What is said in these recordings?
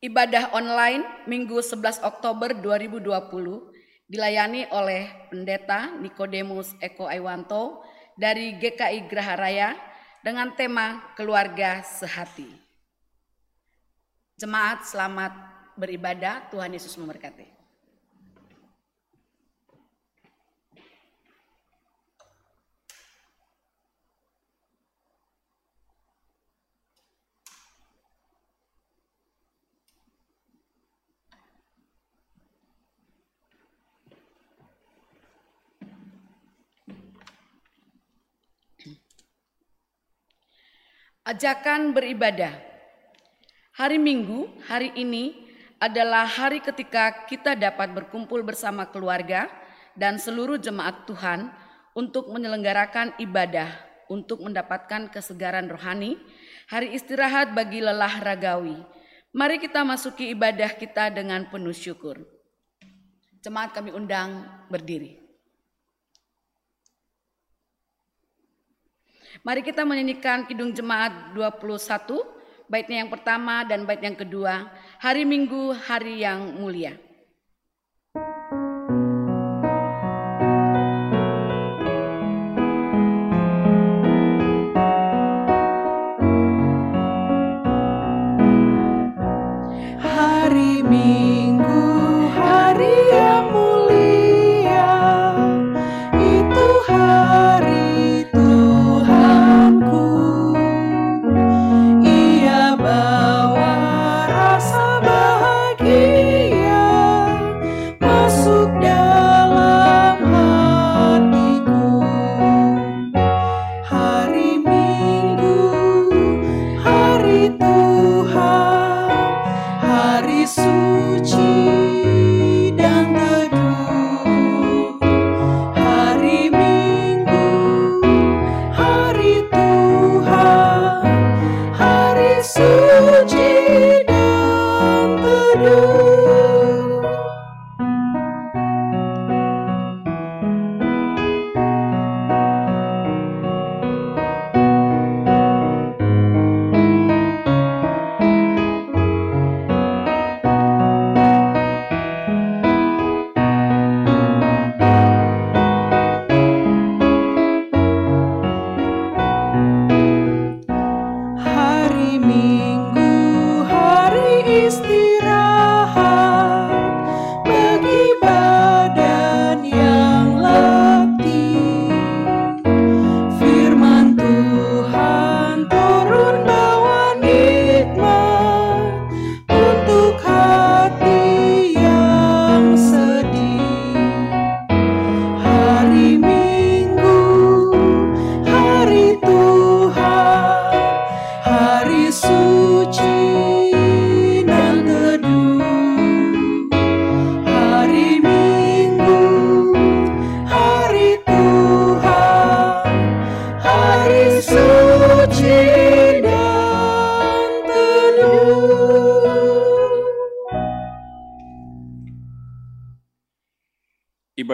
Ibadah online Minggu 11 Oktober 2020 dilayani oleh Pendeta Nikodemus Eko Aiwanto dari GKI Graha Raya dengan tema Keluarga Sehati. Jemaat selamat beribadah, Tuhan Yesus memberkati. Ajakan beribadah. Hari Minggu, hari ini adalah hari ketika kita dapat berkumpul bersama keluarga dan seluruh jemaat Tuhan untuk menyelenggarakan ibadah untuk mendapatkan kesegaran rohani, hari istirahat bagi lelah ragawi. Mari kita masuki ibadah kita dengan penuh syukur. Jemaat kami undang berdiri. Mari kita menyanyikan Kidung Jemaat 21, baitnya yang pertama dan bait yang kedua, hari Minggu, hari yang mulia.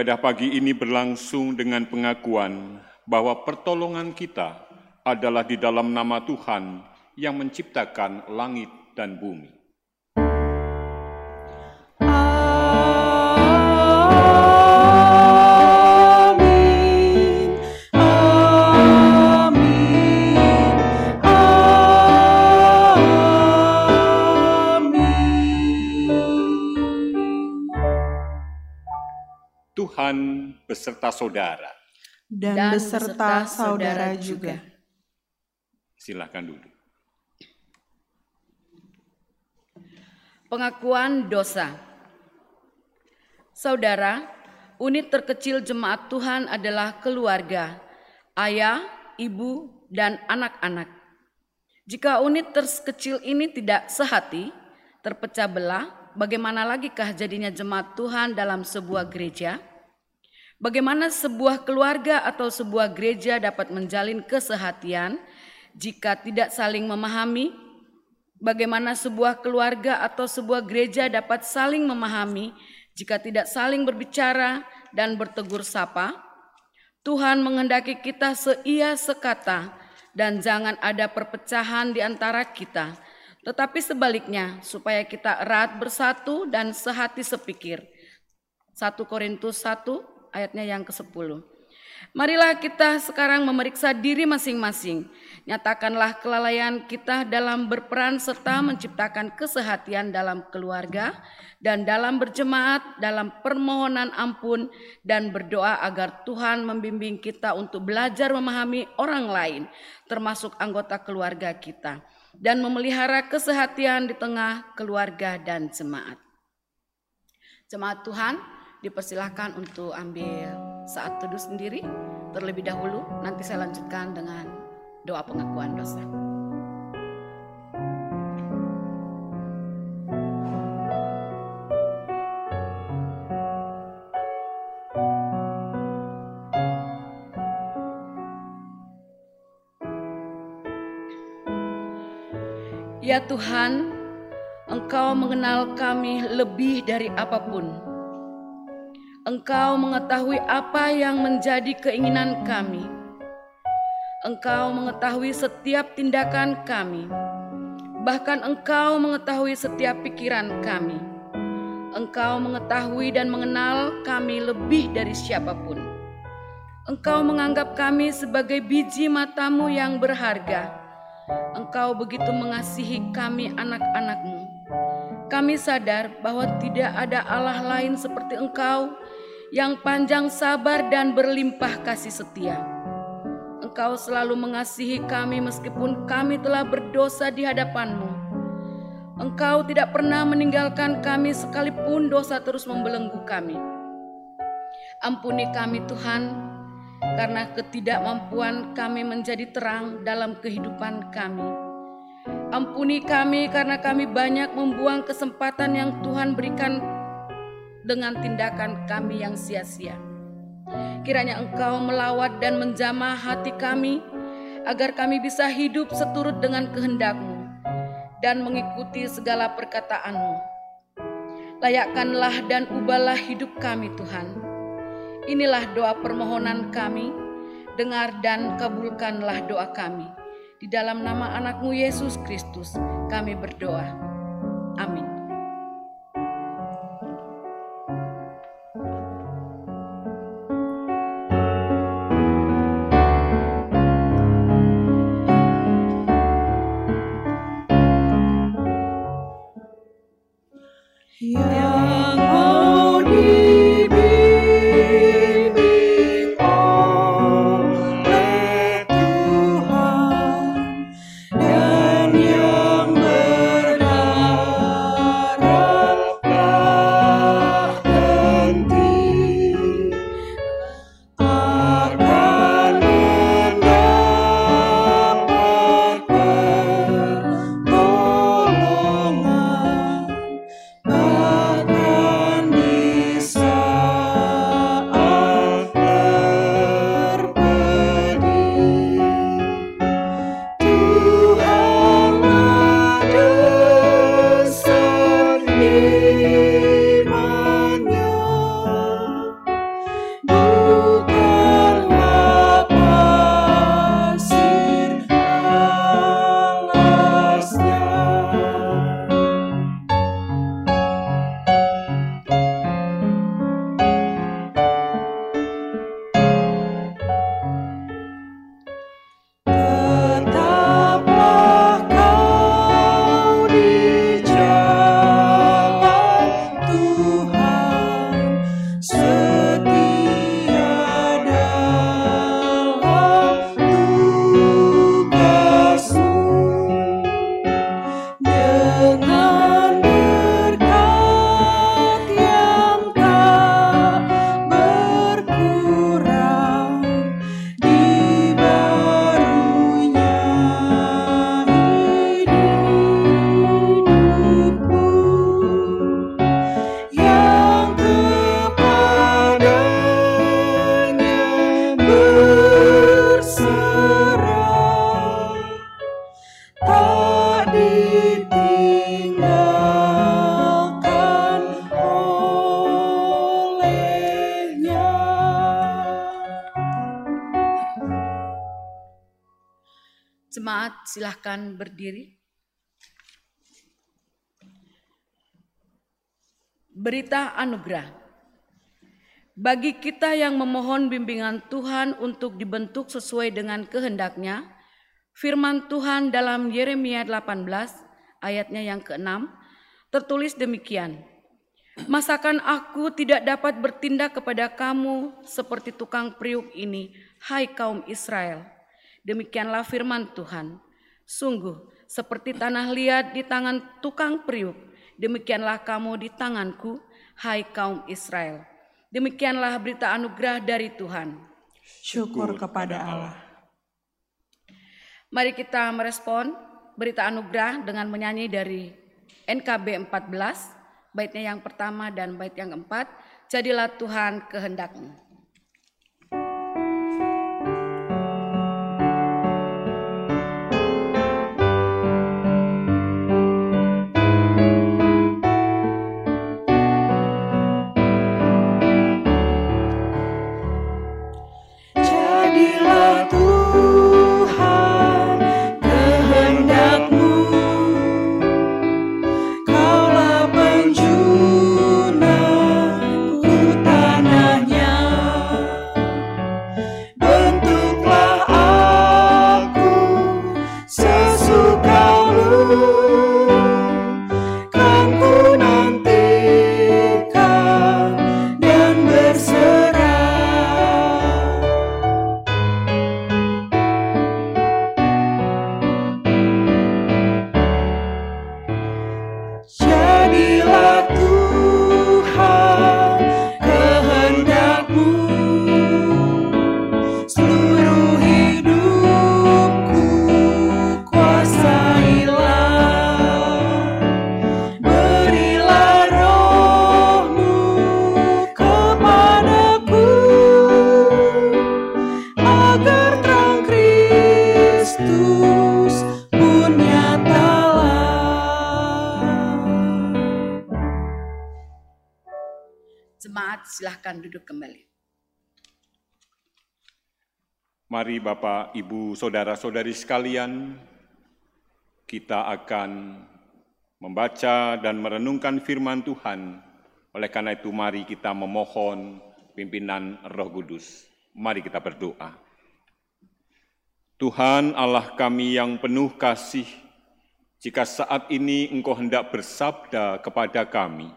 Ibadah pagi ini berlangsung dengan pengakuan bahwa pertolongan kita adalah di dalam nama Tuhan yang menciptakan langit dan bumi. Tuhan beserta saudara. Dan, dan beserta saudara juga. Silakan duduk. Pengakuan dosa. Saudara, unit terkecil jemaat Tuhan adalah keluarga, ayah, ibu, dan anak-anak. Jika unit terkecil ini tidak sehati, terpecah belah, bagaimana lagikah jadinya jemaat Tuhan dalam sebuah gereja? Bagaimana sebuah keluarga atau sebuah gereja dapat menjalin kesehatian jika tidak saling memahami? Bagaimana sebuah keluarga atau sebuah gereja dapat saling memahami jika tidak saling berbicara dan bertegur sapa? Tuhan menghendaki kita seia sekata dan jangan ada perpecahan di antara kita. tetapi sebaliknya supaya kita erat bersatu dan sehati sepikir. 1 Korintus 1 ayatnya yang ke-10. Marilah kita sekarang memeriksa diri masing-masing. Nyatakanlah kelalaian kita dalam berperan serta menciptakan kesehatian dalam keluarga dan dalam berjemaat, dalam permohonan ampun dan berdoa agar Tuhan membimbing kita untuk belajar memahami orang lain, termasuk anggota keluarga kita, dan memelihara kesehatian di tengah keluarga dan jemaat. Jemaat Tuhan, dipersilahkan untuk ambil saat teduh sendiri terlebih dahulu. Nanti saya lanjutkan dengan doa pengakuan dosa. Ya Tuhan, Engkau mengenal kami lebih dari apa pun. Engkau mengetahui apa yang menjadi keinginan kami. Engkau mengetahui setiap tindakan kami. Bahkan Engkau mengetahui setiap pikiran kami. Engkau mengetahui dan mengenal kami lebih dari siapa pun. Engkau menganggap kami sebagai biji matamu yang berharga. Engkau begitu mengasihi kami anak-anakmu. Kami sadar bahwa tidak ada Allah lain seperti Engkau yang panjang sabar dan berlimpah kasih setia. Engkau selalu mengasihi kami meskipun kami telah berdosa di hadapanmu. Engkau tidak pernah meninggalkan kami sekalipun dosa terus membelenggu kami. Ampuni kami Tuhan, karena ketidakmampuan kami menjadi terang dalam kehidupan kami. Ampuni kami karena kami banyak membuang kesempatan yang Tuhan berikan dengan tindakan kami yang sia-sia. Kiranya Engkau melawat dan menjamah hati kami, agar kami bisa hidup seturut dengan kehendak-Mu dan mengikuti segala perkataan-Mu. Layakkanlah dan ubahlah hidup kami Tuhan. Inilah doa permohonan kami, dengar dan kabulkanlah doa kami. Di dalam nama anakmu Yesus Kristus kami berdoa. Amin. Silahkan berdiri. Berita anugerah bagi kita yang memohon bimbingan Tuhan untuk dibentuk sesuai dengan kehendaknya. Firman Tuhan dalam Yeremia 18 ayatnya yang ke-6 tertulis demikian. Masakan aku tidak dapat bertindak kepada kamu seperti tukang priuk ini, hai kaum Israel. Demikianlah firman Tuhan. Sungguh, seperti tanah liat di tangan tukang priuk, Demikianlah kamu di tanganku, hai kaum Israel. Demikianlah berita anugerah dari Tuhan. Syukur kepada Allah. Mari kita merespon berita anugerah dengan menyanyi dari NKB 14, baitnya yang pertama dan bait yang keempat, jadilah Tuhan kehendakmu. Mari Bapak, Ibu, Saudara-saudari sekalian, kita akan membaca dan merenungkan firman Tuhan. Oleh karena itu mari kita memohon pimpinan Roh Kudus. Mari kita berdoa. Tuhan Allah kami yang penuh kasih, jika saat ini Engkau hendak bersabda kepada kami,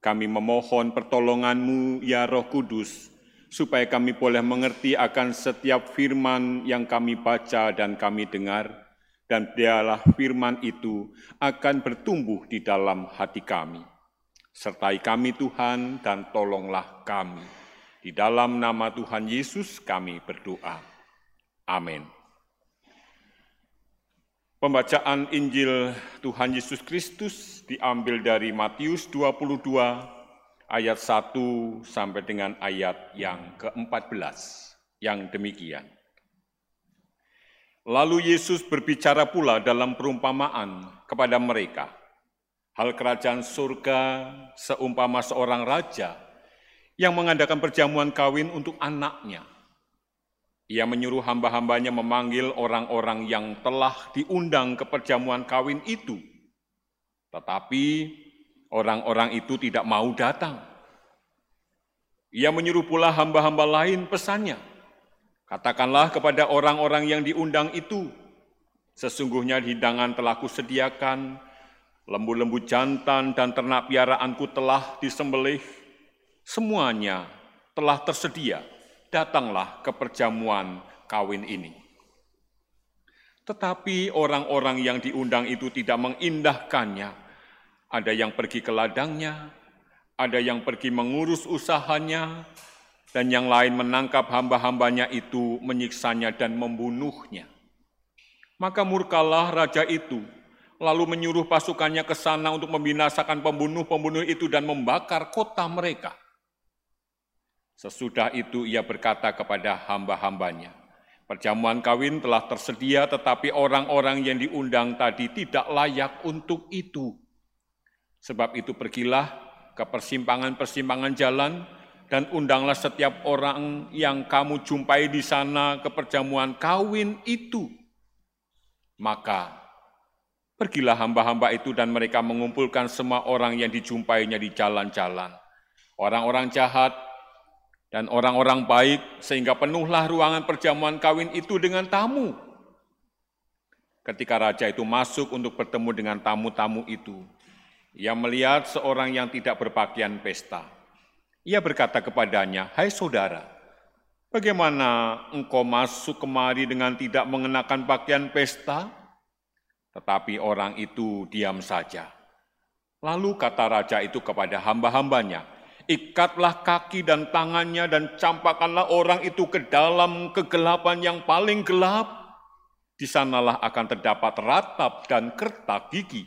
kami memohon pertolonganmu, ya Roh Kudus, supaya kami boleh mengerti akan setiap firman yang kami baca dan kami dengar, dan biarlah firman itu akan bertumbuh di dalam hati kami. Sertai kami Tuhan dan tolonglah kami. Di dalam nama Tuhan Yesus kami berdoa. Amin. Pembacaan Injil Tuhan Yesus Kristus diambil dari Matius 22 ayat 1 sampai dengan ayat yang ke-14 yang demikian. Lalu Yesus berbicara pula dalam perumpamaan kepada mereka. Hal kerajaan surga seumpama seorang raja yang mengadakan perjamuan kawin untuk anaknya ia menyuruh hamba-hambanya memanggil orang-orang yang telah diundang ke perjamuan kawin itu. Tetapi orang-orang itu tidak mau datang. Ia menyuruh pula hamba-hamba lain pesannya. Katakanlah kepada orang-orang yang diundang itu, sesungguhnya hidangan telah kusediakan, lembu-lembu jantan dan ternak piaraanku telah disembelih, semuanya telah tersedia datanglah ke perjamuan kawin ini. Tetapi orang-orang yang diundang itu tidak mengindahkannya. Ada yang pergi ke ladangnya, ada yang pergi mengurus usahanya, dan yang lain menangkap hamba-hambanya itu, menyiksanya dan membunuhnya. Maka murkalah raja itu, lalu menyuruh pasukannya ke sana untuk membinasakan pembunuh-pembunuh itu dan membakar kota mereka. Sesudah itu ia berkata kepada hamba-hambanya, Perjamuan kawin telah tersedia tetapi orang-orang yang diundang tadi tidak layak untuk itu. Sebab itu pergilah ke persimpangan-persimpangan jalan dan undanglah setiap orang yang kamu jumpai di sana ke perjamuan kawin itu. Maka Pergilah hamba-hamba itu dan mereka mengumpulkan semua orang yang dijumpainya di jalan-jalan. Orang-orang jahat dan orang-orang baik sehingga penuhlah ruangan perjamuan kawin itu dengan tamu. Ketika raja itu masuk untuk bertemu dengan tamu-tamu itu, ia melihat seorang yang tidak berpakaian pesta. Ia berkata kepadanya, "Hai saudara, bagaimana engkau masuk kemari dengan tidak mengenakan pakaian pesta?" Tetapi orang itu diam saja. Lalu kata raja itu kepada hamba-hambanya, ikatlah kaki dan tangannya dan campakkanlah orang itu ke dalam kegelapan yang paling gelap. Di sanalah akan terdapat ratap dan kertak gigi.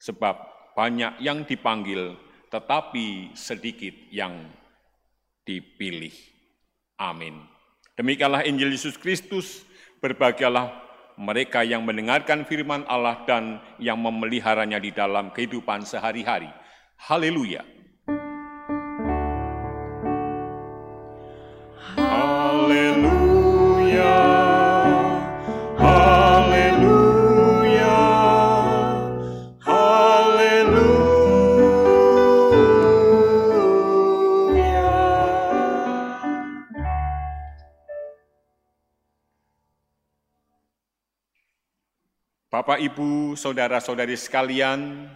Sebab banyak yang dipanggil, tetapi sedikit yang dipilih. Amin. Demikianlah Injil Yesus Kristus, berbahagialah mereka yang mendengarkan firman Allah dan yang memeliharanya di dalam kehidupan sehari-hari. Haleluya! Bapak, Ibu, saudara-saudari sekalian,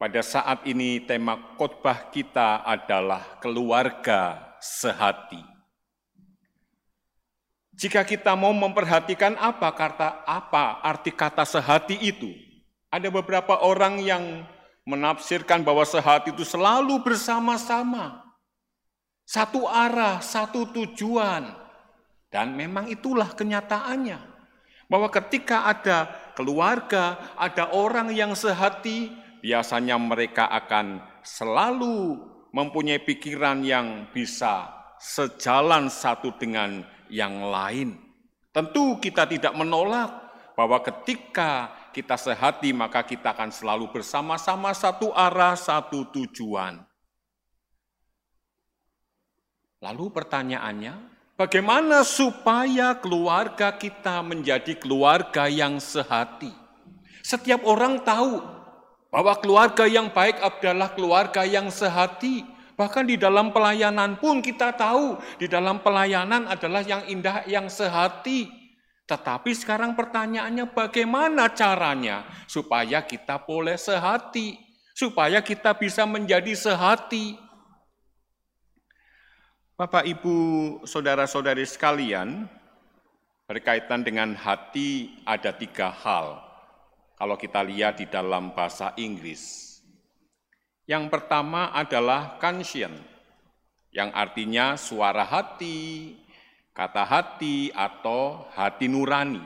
pada saat ini tema khotbah kita adalah keluarga sehati. Jika kita mau memperhatikan apa kata apa arti kata sehati itu, ada beberapa orang yang menafsirkan bahwa sehati itu selalu bersama-sama. Satu arah, satu tujuan. Dan memang itulah kenyataannya. Bahwa ketika ada keluarga, ada orang yang sehati, biasanya mereka akan selalu mempunyai pikiran yang bisa sejalan satu dengan yang lain. Tentu kita tidak menolak bahwa ketika kita sehati maka kita akan selalu bersama-sama satu arah, satu tujuan. Lalu pertanyaannya, Bagaimana supaya keluarga kita menjadi keluarga yang sehati? Setiap orang tahu bahwa keluarga yang baik adalah keluarga yang sehati. Bahkan di dalam pelayanan pun kita tahu, di dalam pelayanan adalah yang indah, yang sehati. Tetapi sekarang pertanyaannya bagaimana caranya supaya kita boleh sehati, supaya kita bisa menjadi sehati. Bapak, Ibu, saudara-saudari sekalian, berkaitan dengan hati ada tiga hal. Kalau kita lihat di dalam bahasa Inggris. Yang pertama adalah conscience, yang artinya suara hati, kata hati, atau hati nurani.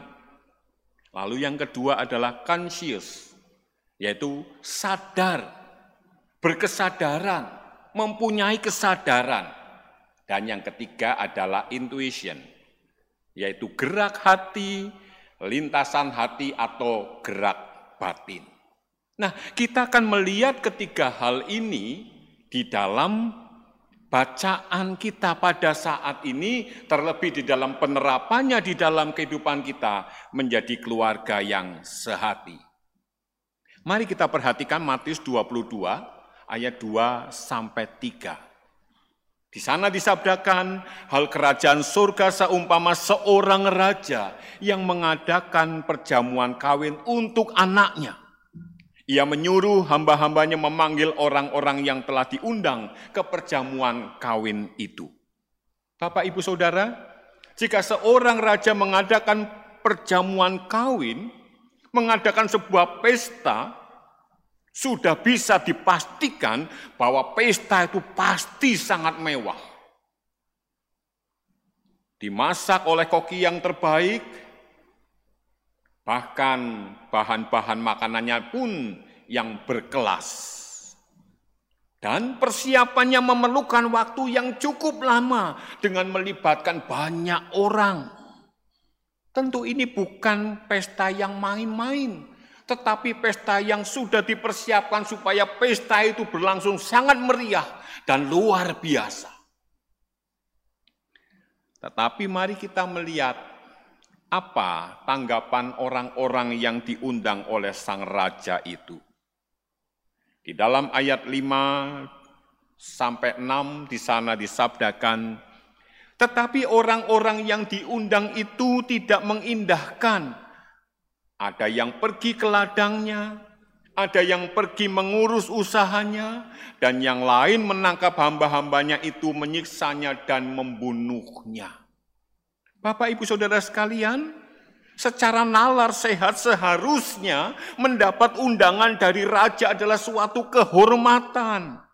Lalu yang kedua adalah conscious, yaitu sadar, berkesadaran, mempunyai kesadaran dan yang ketiga adalah intuition, yaitu gerak hati, lintasan hati atau gerak batin. Nah, kita akan melihat ketiga hal ini di dalam bacaan kita pada saat ini, terlebih di dalam penerapannya di dalam kehidupan kita menjadi keluarga yang sehati. Mari kita perhatikan Matius 22 ayat 2 sampai 3. Di sana disabdakan hal kerajaan surga seumpama seorang raja yang mengadakan perjamuan kawin untuk anaknya. Ia menyuruh hamba-hambanya memanggil orang-orang yang telah diundang ke perjamuan kawin itu. Bapak, ibu, saudara, jika seorang raja mengadakan perjamuan kawin, mengadakan sebuah pesta, sudah bisa dipastikan bahwa pesta itu pasti sangat mewah. Dimasak oleh koki yang terbaik, bahkan bahan-bahan makanannya pun yang berkelas. Dan persiapannya memerlukan waktu yang cukup lama dengan melibatkan banyak orang. Tentu ini bukan pesta yang main-main, tetapi pesta yang sudah dipersiapkan supaya pesta itu berlangsung sangat meriah dan luar biasa. Tetapi mari kita melihat Apa tanggapan orang-orang yang diundang oleh sang raja itu? Di dalam ayat 5 sampai 6 di sana disabdakan, tetapi orang-orang yang diundang itu tidak mengindahkan. Ada yang pergi ke ladangnya, ada yang pergi mengurus usahanya, dan yang lain menangkap hamba-hambanya itu menyiksanya dan membunuhnya. Bapak, ibu, saudara sekalian, secara nalar sehat seharusnya mendapat undangan dari raja adalah suatu kehormatan.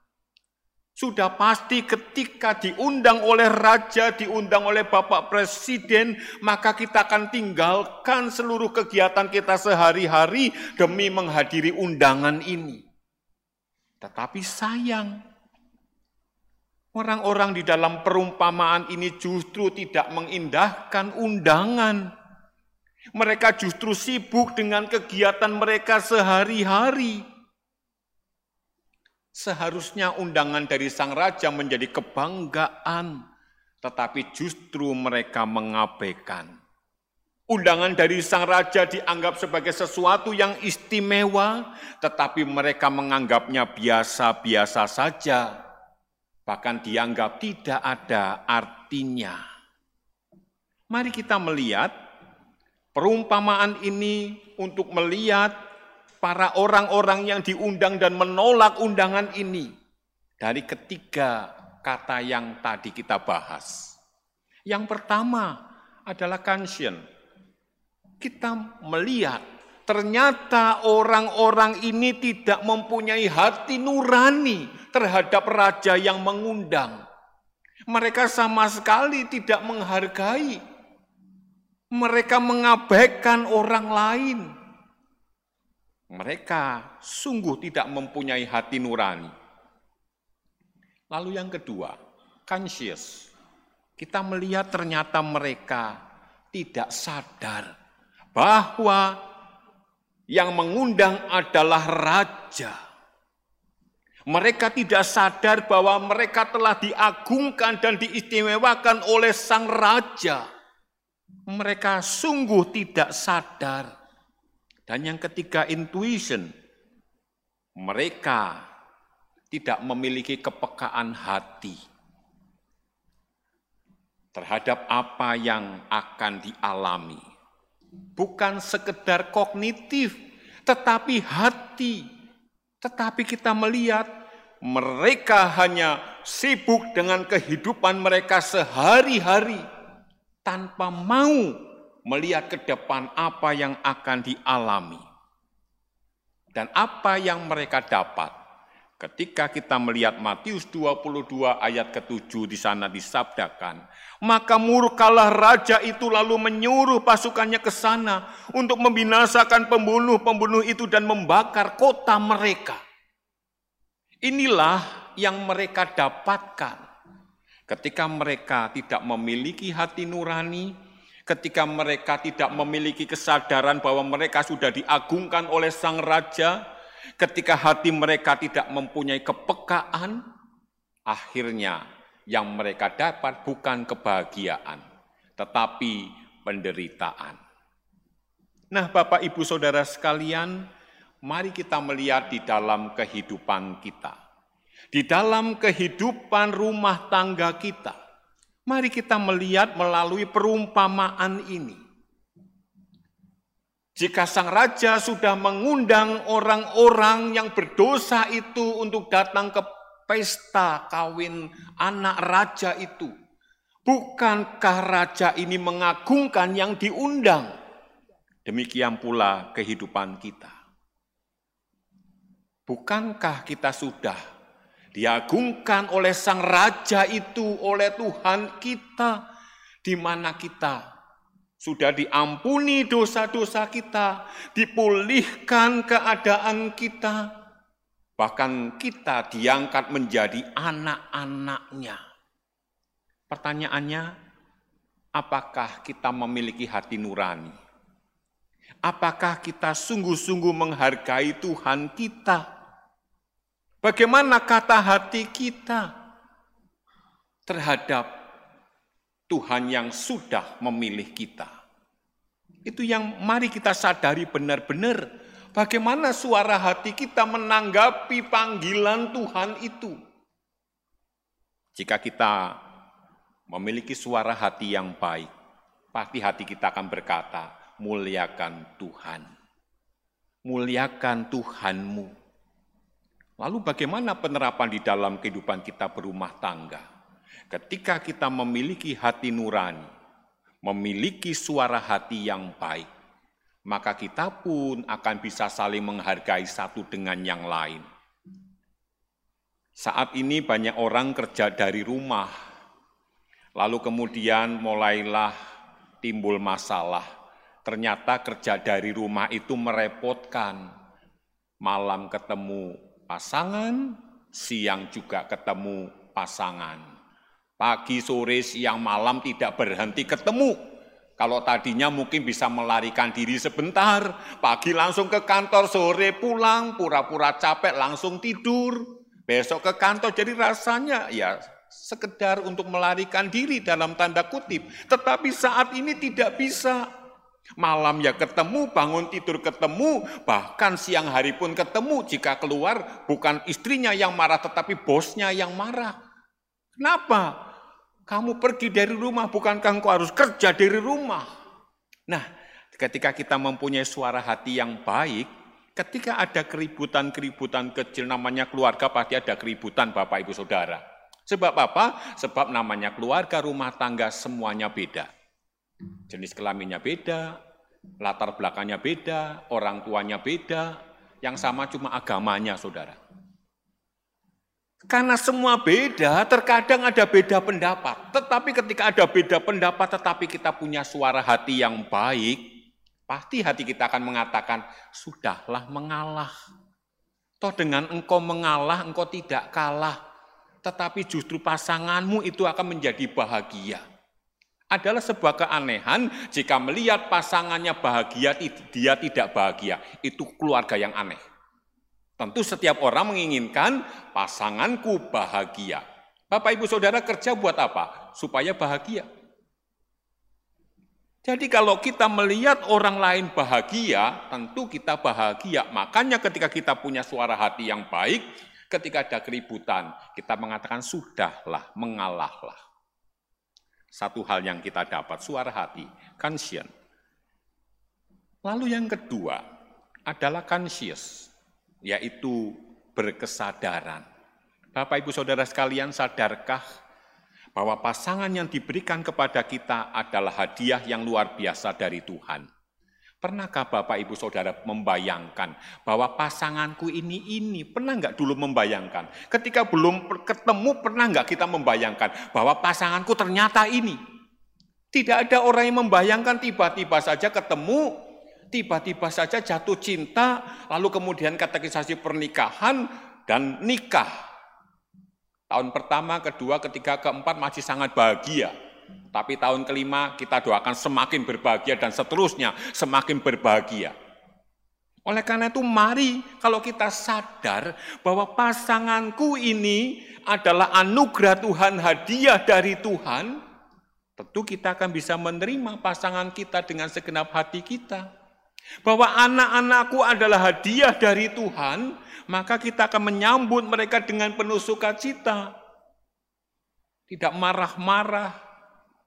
Sudah pasti ketika diundang oleh raja, diundang oleh Bapak Presiden, maka kita akan tinggalkan seluruh kegiatan kita sehari-hari demi menghadiri undangan ini. Tetapi sayang, orang-orang di dalam perumpamaan ini justru tidak mengindahkan undangan. Mereka justru sibuk dengan kegiatan mereka sehari-hari Seharusnya undangan dari sang raja menjadi kebanggaan, tetapi justru mereka mengabaikan. Undangan dari sang raja dianggap sebagai sesuatu yang istimewa, tetapi mereka menganggapnya biasa-biasa saja, bahkan dianggap tidak ada artinya. Mari kita melihat perumpamaan ini untuk melihat para orang-orang yang diundang dan menolak undangan ini dari ketiga kata yang tadi kita bahas. Yang pertama adalah conscience. Kita melihat ternyata orang-orang ini tidak mempunyai hati nurani terhadap raja yang mengundang. Mereka sama sekali tidak menghargai. Mereka mengabaikan orang lain mereka sungguh tidak mempunyai hati nurani. Lalu yang kedua, conscious. Kita melihat ternyata mereka tidak sadar bahwa yang mengundang adalah raja. Mereka tidak sadar bahwa mereka telah diagungkan dan diistimewakan oleh sang raja. Mereka sungguh tidak sadar dan yang ketiga, intuition. Mereka tidak memiliki kepekaan hati terhadap apa yang akan dialami. Bukan sekedar kognitif, tetapi hati. Tetapi kita melihat mereka hanya sibuk dengan kehidupan mereka sehari-hari tanpa mau melihat ke depan apa yang akan dialami dan apa yang mereka dapat. Ketika kita melihat Matius 22 ayat ke-7 di sana disabdakan, maka murkalah raja itu lalu menyuruh pasukannya ke sana untuk membinasakan pembunuh-pembunuh itu dan membakar kota mereka. Inilah yang mereka dapatkan ketika mereka tidak memiliki hati nurani, ketika mereka tidak memiliki kesadaran bahwa mereka sudah diagungkan oleh sang raja, ketika hati mereka tidak mempunyai kepekaan, akhirnya yang mereka dapat bukan kebahagiaan, tetapi penderitaan. Nah, Bapak, Ibu, Saudara sekalian, mari kita melihat di dalam kehidupan kita, di dalam kehidupan rumah tangga kita Mari kita melihat melalui perumpamaan ini. Jika sang raja sudah mengundang orang-orang yang berdosa itu untuk datang ke pesta kawin anak raja itu, bukankah raja ini mengagungkan yang diundang? Demikian pula kehidupan kita. Bukankah kita sudah diagungkan oleh sang raja itu oleh Tuhan kita di mana kita sudah diampuni dosa-dosa kita, dipulihkan keadaan kita, bahkan kita diangkat menjadi anak-anaknya. Pertanyaannya, apakah kita memiliki hati nurani? Apakah kita sungguh-sungguh menghargai Tuhan kita? Bagaimana kata hati kita terhadap Tuhan yang sudah memilih kita? Itu yang mari kita sadari benar-benar bagaimana suara hati kita menanggapi panggilan Tuhan itu. Jika kita memiliki suara hati yang baik, pasti hati kita akan berkata, muliakan Tuhan. Muliakan Tuhanmu. Lalu bagaimana penerapan di dalam kehidupan kita berumah tangga? Ketika kita memiliki hati nurani, memiliki suara hati yang baik, maka kita pun akan bisa saling menghargai satu dengan yang lain. Saat ini banyak orang kerja dari rumah, lalu kemudian mulailah timbul masalah. Ternyata kerja dari rumah itu merepotkan. Malam ketemu pasangan, siang juga ketemu pasangan Pagi, sore, siang, malam tidak berhenti ketemu. Kalau tadinya mungkin bisa melarikan diri sebentar, pagi langsung ke kantor, sore pulang, pura-pura capek langsung tidur. Besok ke kantor, jadi rasanya ya sekedar untuk melarikan diri dalam tanda kutip. Tetapi saat ini tidak bisa. Malam ya ketemu, bangun tidur ketemu, bahkan siang hari pun ketemu. Jika keluar bukan istrinya yang marah tetapi bosnya yang marah. Kenapa? Kamu pergi dari rumah, bukankah engkau harus kerja dari rumah? Nah, ketika kita mempunyai suara hati yang baik, ketika ada keributan-keributan kecil namanya keluarga, pasti ada keributan Bapak Ibu Saudara. Sebab apa? Sebab namanya keluarga, rumah tangga semuanya beda. Jenis kelaminnya beda, latar belakangnya beda, orang tuanya beda, yang sama cuma agamanya saudara. Karena semua beda, terkadang ada beda pendapat. Tetapi ketika ada beda pendapat, tetapi kita punya suara hati yang baik, pasti hati kita akan mengatakan, sudahlah mengalah. Toh dengan engkau mengalah, engkau tidak kalah. Tetapi justru pasanganmu itu akan menjadi bahagia. Adalah sebuah keanehan jika melihat pasangannya bahagia, dia tidak bahagia. Itu keluarga yang aneh. Tentu setiap orang menginginkan pasanganku bahagia. Bapak Ibu Saudara kerja buat apa? Supaya bahagia. Jadi kalau kita melihat orang lain bahagia, tentu kita bahagia. Makanya ketika kita punya suara hati yang baik, ketika ada keributan, kita mengatakan sudahlah, mengalahlah. Satu hal yang kita dapat, suara hati, conscience. Lalu yang kedua adalah conscious yaitu berkesadaran. Bapak Ibu Saudara sekalian, sadarkah bahwa pasangan yang diberikan kepada kita adalah hadiah yang luar biasa dari Tuhan? Pernahkah Bapak Ibu Saudara membayangkan bahwa pasanganku ini ini? Pernah nggak dulu membayangkan? Ketika belum ketemu, pernah nggak kita membayangkan bahwa pasanganku ternyata ini? Tidak ada orang yang membayangkan tiba-tiba saja ketemu, tiba-tiba saja jatuh cinta, lalu kemudian katekisasi pernikahan dan nikah. Tahun pertama, kedua, ketiga, keempat masih sangat bahagia. Tapi tahun kelima kita doakan semakin berbahagia dan seterusnya semakin berbahagia. Oleh karena itu mari kalau kita sadar bahwa pasanganku ini adalah anugerah Tuhan, hadiah dari Tuhan, tentu kita akan bisa menerima pasangan kita dengan segenap hati kita. Bahwa anak-anakku adalah hadiah dari Tuhan, maka kita akan menyambut mereka dengan penuh sukacita. Tidak marah-marah,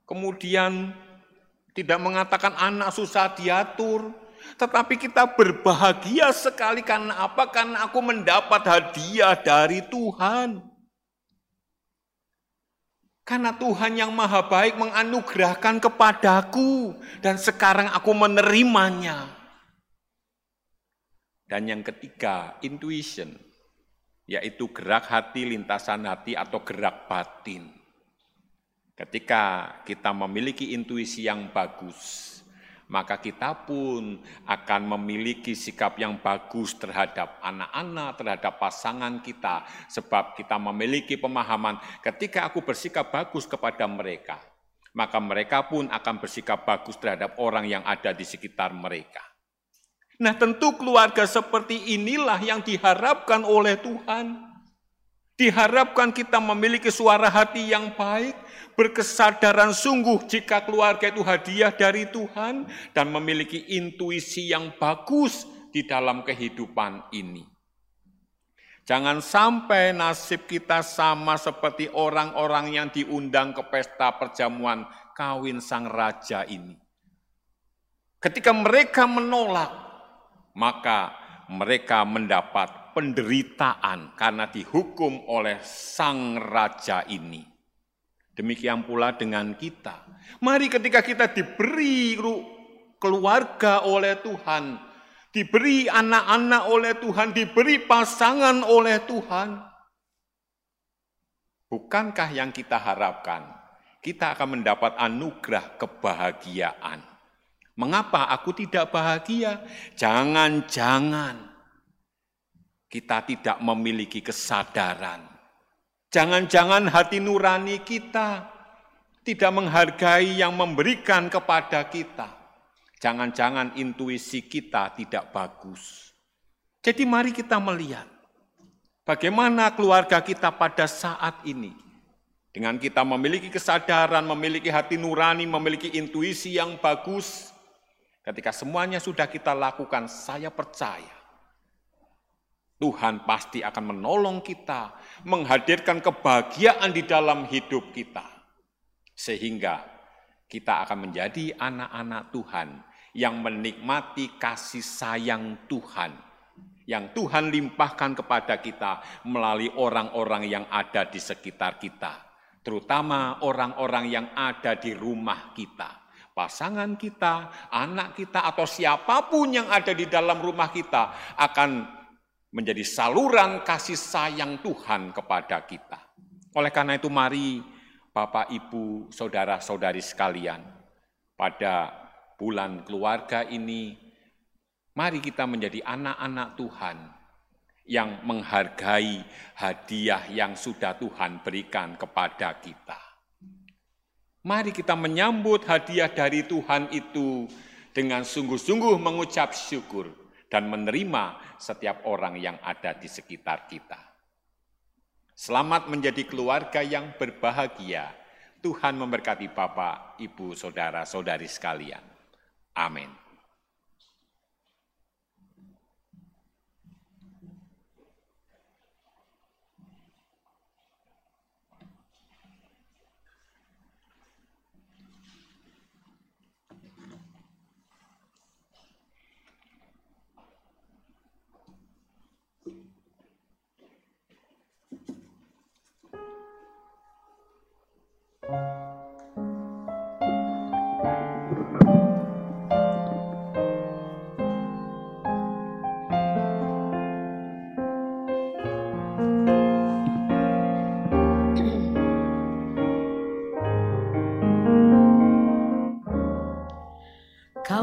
kemudian tidak mengatakan anak susah diatur, tetapi kita berbahagia sekali karena apa? Karena aku mendapat hadiah dari Tuhan. Karena Tuhan yang maha baik menganugerahkan kepadaku dan sekarang aku menerimanya. Dan yang ketiga, intuition, yaitu gerak hati, lintasan hati atau gerak batin. Ketika kita memiliki intuisi yang bagus, maka kita pun akan memiliki sikap yang bagus terhadap anak-anak, terhadap pasangan kita, sebab kita memiliki pemahaman ketika aku bersikap bagus kepada mereka, maka mereka pun akan bersikap bagus terhadap orang yang ada di sekitar mereka. Nah tentu keluarga seperti inilah yang diharapkan oleh Tuhan. Diharapkan kita memiliki suara hati yang baik, berkesadaran sungguh jika keluarga itu hadiah dari Tuhan, dan memiliki intuisi yang bagus di dalam kehidupan ini. Jangan sampai nasib kita sama seperti orang-orang yang diundang ke pesta perjamuan kawin sang raja ini. Ketika mereka menolak, maka mereka mendapat penderitaan karena dihukum oleh sang raja ini. Demikian pula dengan kita. Mari ketika kita diberi keluarga oleh Tuhan, diberi anak-anak oleh Tuhan, diberi pasangan oleh Tuhan. Bukankah yang kita harapkan? Kita akan mendapat anugerah kebahagiaan. Mengapa aku tidak bahagia? Jangan-jangan kita tidak memiliki kesadaran. Jangan-jangan hati nurani kita tidak menghargai yang memberikan kepada kita. Jangan-jangan intuisi kita tidak bagus. Jadi mari kita melihat bagaimana keluarga kita pada saat ini. Dengan kita memiliki kesadaran, memiliki hati nurani, memiliki intuisi yang bagus. Ketika semuanya sudah kita lakukan, saya percaya Tuhan pasti akan menolong kita, menghadirkan kebahagiaan di dalam hidup kita. Sehingga kita akan menjadi anak-anak Tuhan yang menikmati kasih sayang Tuhan. Yang Tuhan limpahkan kepada kita melalui orang-orang yang ada di sekitar kita. Terutama orang-orang yang ada di rumah kita pasangan kita, anak kita, atau siapa pun yang ada di dalam rumah kita akan menjadi saluran kasih sayang Tuhan kepada kita. Oleh karena itu mari Bapak, Ibu, Saudara-saudari sekalian, pada bulan keluarga ini, mari kita menjadi anak-anak Tuhan yang menghargai hadiah yang sudah Tuhan berikan kepada kita. Mari kita menyambut hadiah dari Tuhan itu dengan sungguh-sungguh mengucap syukur dan menerima setiap orang yang ada di sekitar kita. Selamat menjadi keluarga yang berbahagia. Tuhan memberkati Bapak, Ibu, Saudara, Saudari sekalian. Amin. Kau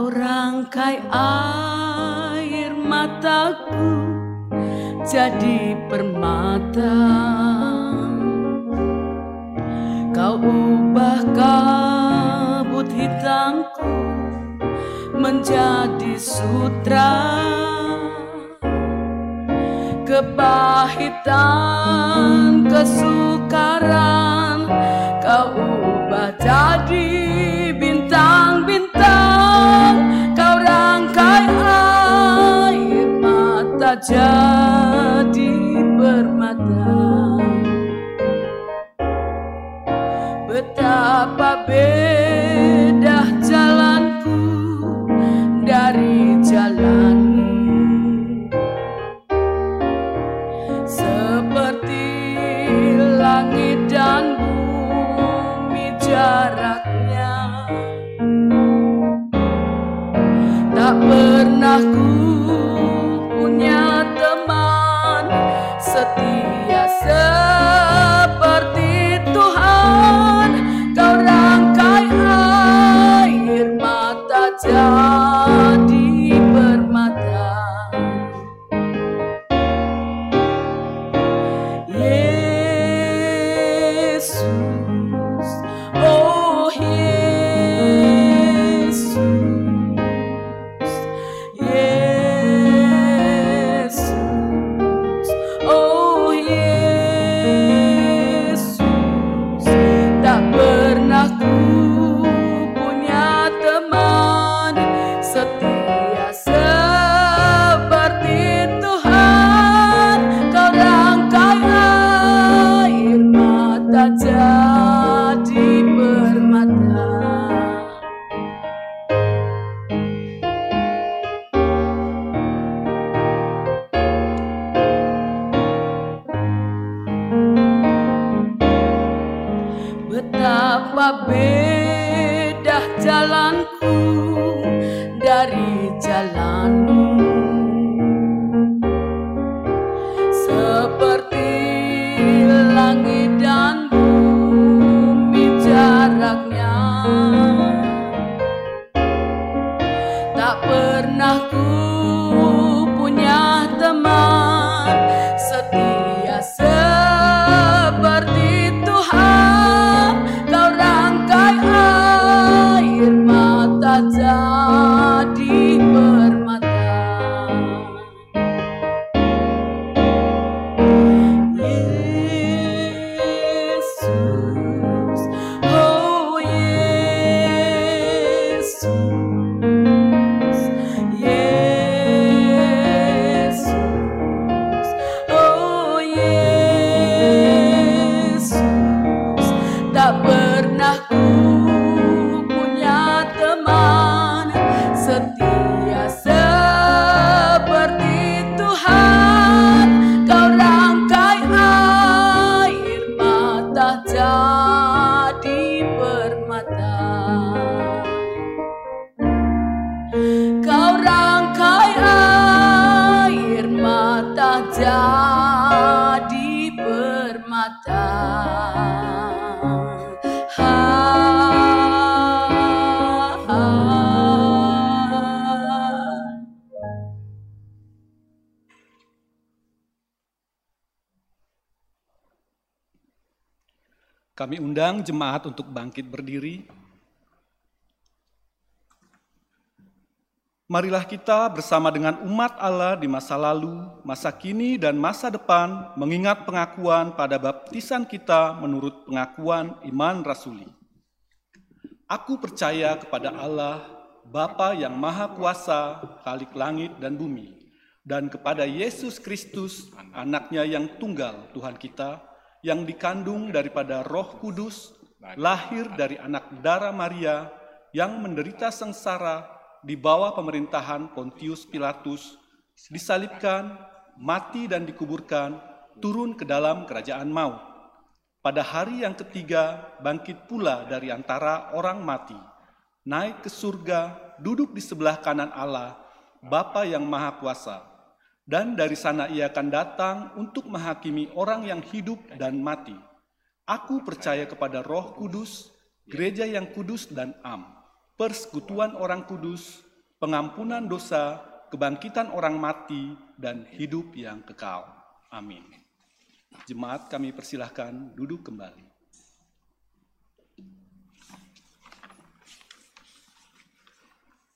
rangkai air mataku jadi permata Kau ubah kabut hitamku menjadi sutra. Kepahitan, kesukaran Kau ubah jadi bintang-bintang. Kau rangkai air mata jadi Kami undang jemaat untuk bangkit berdiri. Marilah kita bersama dengan umat Allah di masa lalu, masa kini, dan masa depan mengingat pengakuan pada baptisan kita menurut pengakuan iman rasuli. Aku percaya kepada Allah, Bapa yang Maha Kuasa, Khalik langit dan bumi, dan kepada Yesus Kristus, anaknya yang tunggal Tuhan kita, yang dikandung daripada roh kudus, lahir dari anak darah Maria, yang menderita sengsara di bawah pemerintahan Pontius Pilatus, disalibkan, mati dan dikuburkan, turun ke dalam kerajaan maut. Pada hari yang ketiga, bangkit pula dari antara orang mati, naik ke surga, duduk di sebelah kanan Allah, Bapa yang Maha Kuasa. Dan dari sana ia akan datang untuk menghakimi orang yang hidup dan mati. Aku percaya kepada roh kudus, gereja yang kudus dan am, persekutuan orang kudus, pengampunan dosa, kebangkitan orang mati, dan hidup yang kekal. Amin. Jemaat kami persilahkan duduk kembali.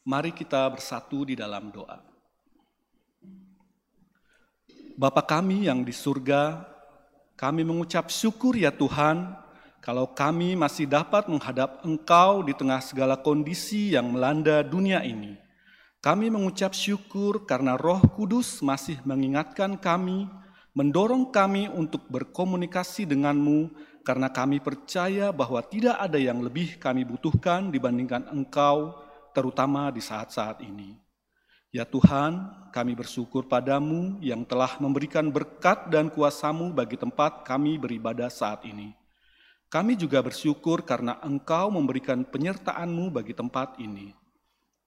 Mari kita bersatu di dalam doa. Bapa kami yang di surga, kami mengucap syukur ya Tuhan, kalau kami masih dapat menghadap Engkau di tengah segala kondisi yang melanda dunia ini. Kami mengucap syukur karena Roh Kudus masih mengingatkan kami, mendorong kami untuk berkomunikasi denganmu, karena kami percaya bahwa tidak ada yang lebih kami butuhkan dibandingkan Engkau, terutama di saat-saat ini. Ya Tuhan, kami bersyukur padamu yang telah memberikan berkat dan kuasamu bagi tempat kami beribadah saat ini. Kami juga bersyukur karena Engkau memberikan penyertaan-Mu bagi tempat ini.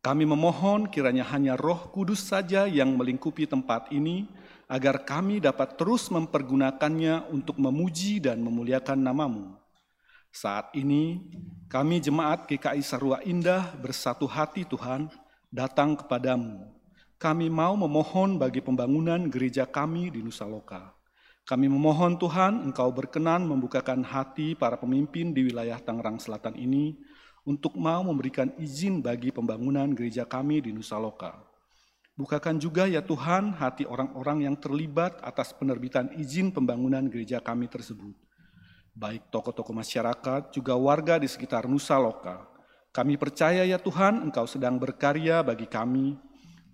Kami memohon kiranya hanya Roh Kudus saja yang melingkupi tempat ini, agar kami dapat terus mempergunakannya untuk memuji dan memuliakan namamu. Saat ini, kami jemaat GKI Sarua Indah bersatu hati Tuhan, datang kepadamu. Kami mau memohon bagi pembangunan gereja kami di Nusa Loka. Kami memohon Tuhan, Engkau berkenan membukakan hati para pemimpin di wilayah Tangerang Selatan ini untuk mau memberikan izin bagi pembangunan gereja kami di Nusa Loka. Bukakan juga ya Tuhan hati orang-orang yang terlibat atas penerbitan izin pembangunan gereja kami tersebut. Baik tokoh-tokoh masyarakat, juga warga di sekitar Nusa Loka. Kami percaya ya Tuhan, Engkau sedang berkarya bagi kami.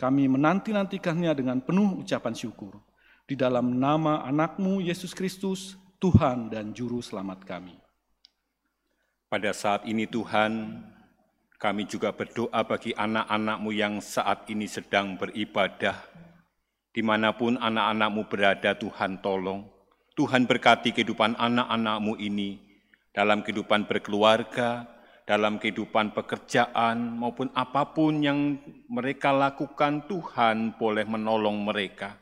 Kami menanti-nantikannya dengan penuh ucapan syukur. Di dalam nama anakmu Yesus Kristus, Tuhan dan Juru Selamat kami. Pada saat ini Tuhan, kami juga berdoa bagi anak-anakmu yang saat ini sedang beribadah. Di mana pun anak-anakmu berada, Tuhan tolong. Tuhan berkati kehidupan anak-anakmu ini dalam kehidupan berkeluarga, dalam kehidupan pekerjaan, maupun apa pun yang mereka lakukan, Tuhan boleh menolong mereka.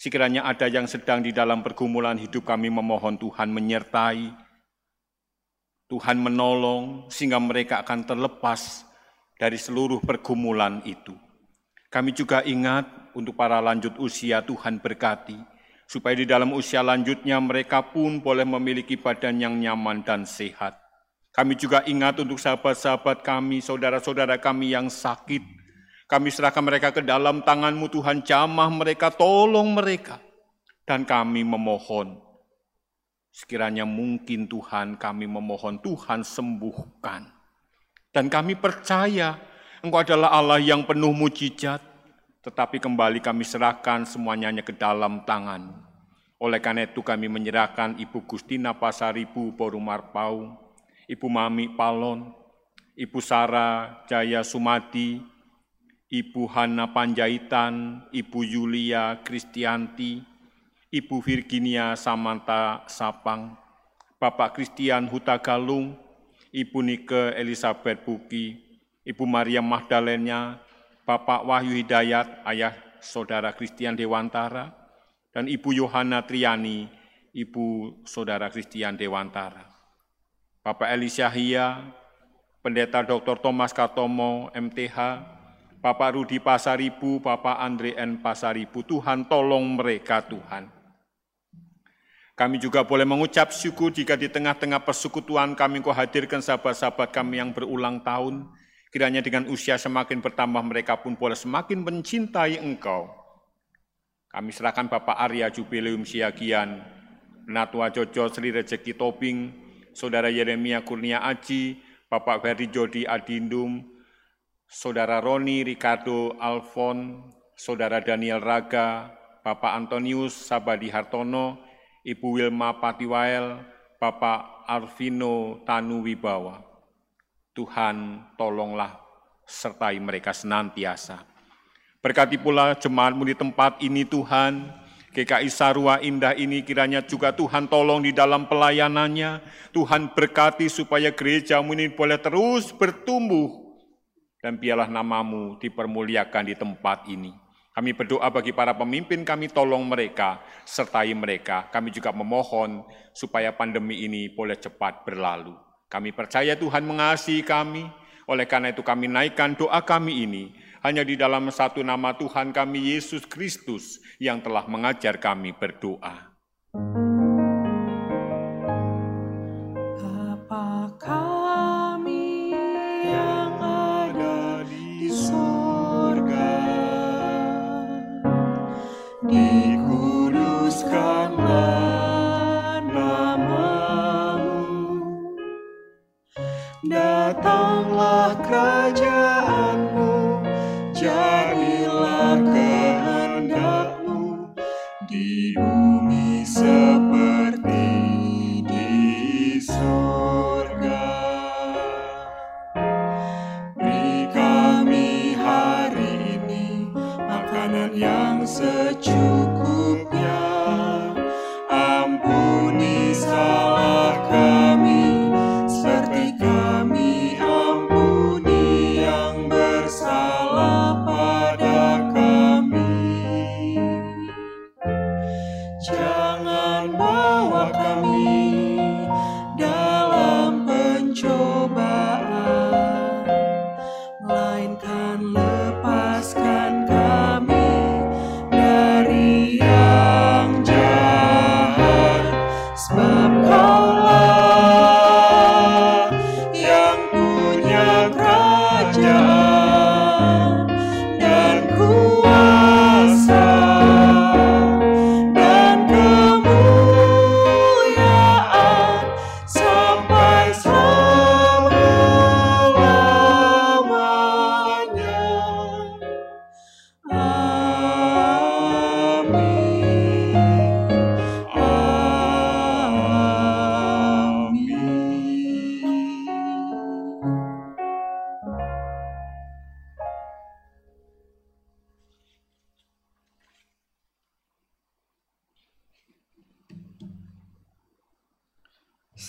Sekiranya ada yang sedang di dalam pergumulan hidup kami memohon Tuhan menyertai, Tuhan menolong sehingga mereka akan terlepas dari seluruh pergumulan itu. Kami juga ingat untuk para lanjut usia Tuhan berkati, supaya di dalam usia lanjutnya mereka pun boleh memiliki badan yang nyaman dan sehat. Kami juga ingat untuk sahabat-sahabat kami, saudara-saudara kami yang sakit. Kami serahkan mereka ke dalam tanganmu Tuhan, jamah mereka, tolong mereka. Dan kami memohon, sekiranya mungkin Tuhan kami memohon, Tuhan sembuhkan. Dan kami percaya Engkau adalah Allah yang penuh mujizat, tetapi kembali kami serahkan semuanya ke dalam tangan. Oleh karena itu kami menyerahkan Ibu Gustina Pasaribu Borumarpau, Ibu Mami Palon, Ibu Sara Jaya Sumadi, Ibu Hana Panjaitan, Ibu Yulia Kristianti, Ibu Virginia Samanta Sapang, Bapak Christian Huta Galung, Ibu Nike Elizabeth Buki, Ibu Maria Magdalena, Bapak Wahyu Hidayat, ayah saudara Kristian Dewantara, dan Ibu Yohana Triani, Ibu saudara Kristian Dewantara. Bapak Eli Syahia, Pendeta Dr. Thomas Katomo, MTH, Bapak Rudi Pasaribu, Bapak Andre N. Pasaribu, Tuhan tolong mereka Tuhan. Kami juga boleh mengucap syukur jika di tengah-tengah persekutuan kami kau hadirkan sahabat-sahabat kami yang berulang tahun, Kiranya dengan usia semakin bertambah mereka pun boleh semakin mencintai engkau. Kami serahkan Bapak Arya Jubileum Siagian, Natua Jojo Sri Rezeki Tobing, Saudara Yeremia Kurnia Aji, Bapak Ferdi Jodi Adindum, Saudara Roni Ricardo Alfon, Saudara Daniel Raga, Bapak Antonius Sabadi Hartono, Ibu Wilma Patiwael, Bapak Arvino Tanu Wibawa. Tuhan tolonglah sertai mereka senantiasa. Berkati pula jemaatmu di tempat ini Tuhan, GKI Sarua Indah ini kiranya juga Tuhan tolong di dalam pelayanannya. Tuhan berkati supaya gerejamu ini boleh terus bertumbuh. Dan biarlah namamu dipermuliakan di tempat ini. Kami berdoa bagi para pemimpin kami, tolong mereka, sertai mereka. Kami juga memohon supaya pandemi ini boleh cepat berlalu. Kami percaya Tuhan mengasihi kami, oleh karena itu kami naikkan doa kami ini hanya di dalam satu nama Tuhan kami Yesus Kristus yang telah mengajar kami berdoa.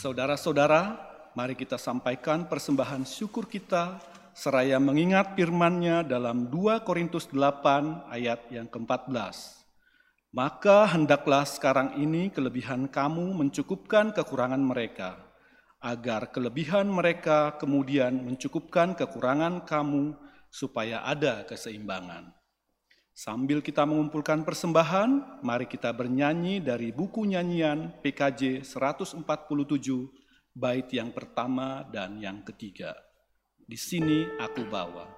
Saudara-saudara, mari kita sampaikan persembahan syukur kita seraya mengingat firman-Nya dalam 2 Korintus 8 ayat yang ke-14. Maka hendaklah sekarang ini kelebihan kamu mencukupkan kekurangan mereka, agar kelebihan mereka kemudian mencukupkan kekurangan kamu supaya ada keseimbangan. Sambil kita mengumpulkan persembahan, mari kita bernyanyi dari buku nyanyian PKJ 147, bait yang pertama dan yang ketiga. Di sini aku bawa.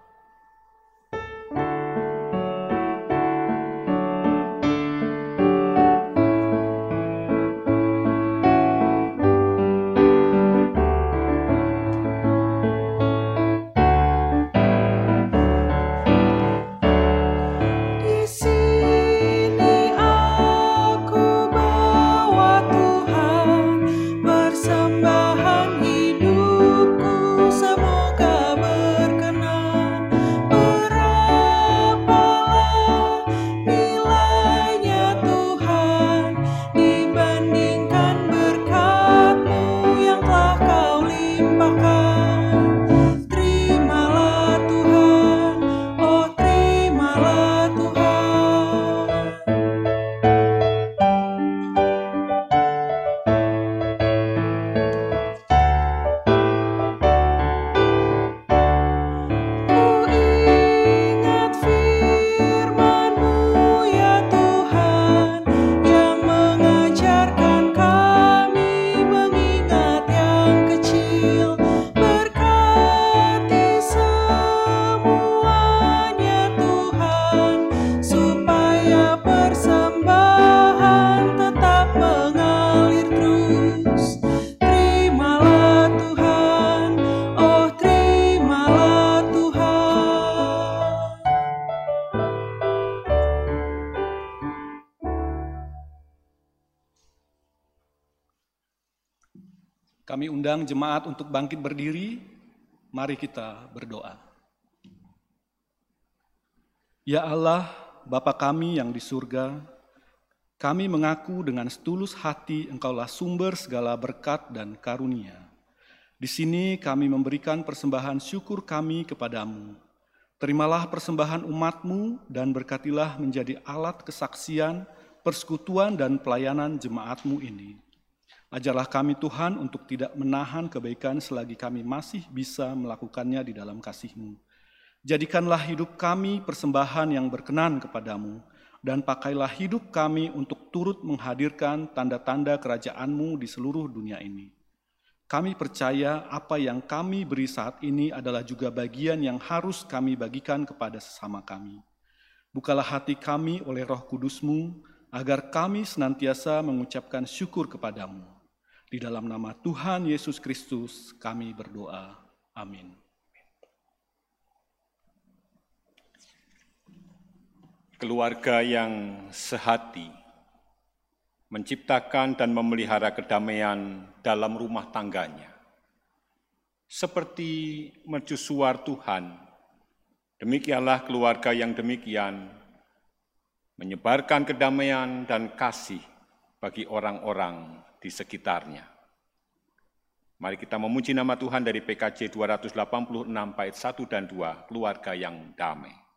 Jemaat untuk bangkit berdiri. Mari kita berdoa. Ya Allah, Bapa kami yang di surga, kami mengaku dengan setulus hati Engkaulah sumber segala berkat dan karunia. Di sini kami memberikan persembahan syukur kami kepadamu. Terimalah persembahan umatmu dan berkatilah menjadi alat kesaksian, persekutuan, dan pelayanan jemaatmu ini. Ajarlah kami Tuhan untuk tidak menahan kebaikan selagi kami masih bisa melakukannya di dalam kasih-Mu. Jadikanlah hidup kami persembahan yang berkenan kepadamu, dan pakailah hidup kami untuk turut menghadirkan tanda-tanda kerajaan-Mu di seluruh dunia ini. Kami percaya apa yang kami beri saat ini adalah juga bagian yang harus kami bagikan kepada sesama kami. Bukalah hati kami oleh roh kudusmu, agar kami senantiasa mengucapkan syukur kepadamu. Di dalam nama Tuhan Yesus Kristus kami berdoa. Amin. Keluarga yang sehati menciptakan dan memelihara kedamaian dalam rumah tangganya. Seperti mercusuar Tuhan, demikianlah keluarga yang demikian menyebarkan kedamaian dan kasih bagi orang-orang di sekitarnya. Mari kita memuji nama Tuhan dari PKJ 286 bait 1 dan 2, keluarga yang damai.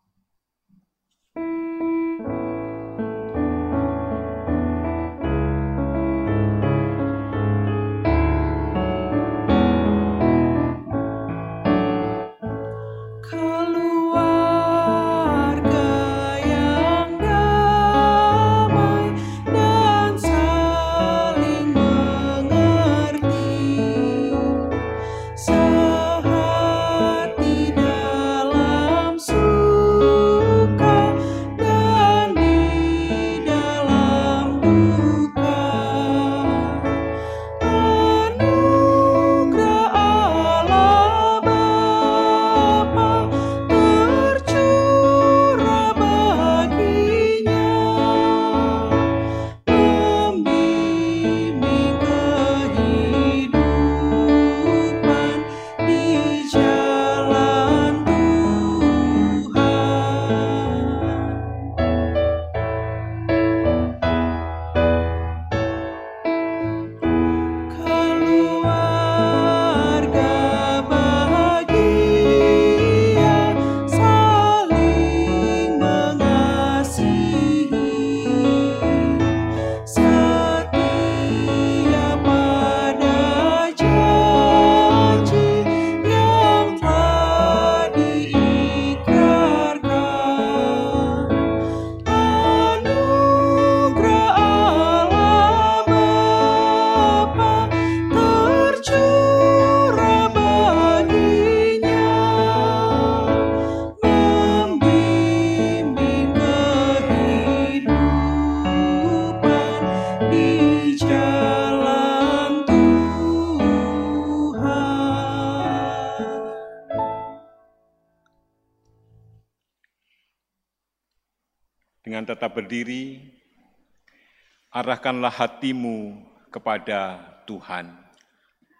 Arahkanlah hatimu kepada Tuhan.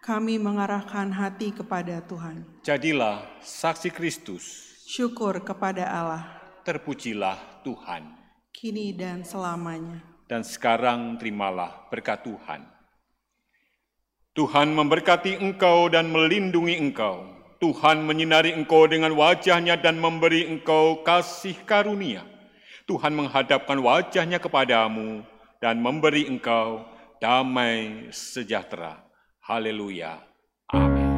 Kami mengarahkan hati kepada Tuhan. Jadilah saksi Kristus, Syukur kepada Allah, terpujilah Tuhan. kini dan selamanya. Dan sekarang terimalah berkat Tuhan. Tuhan memberkati engkau dan melindungi engkau. Tuhan menyinari engkau dengan wajahnya dan memberi engkau kasih karunia. Tuhan menghadapkan wajahnya kepadamu dan memberi engkau damai sejahtera. Haleluya. Amin.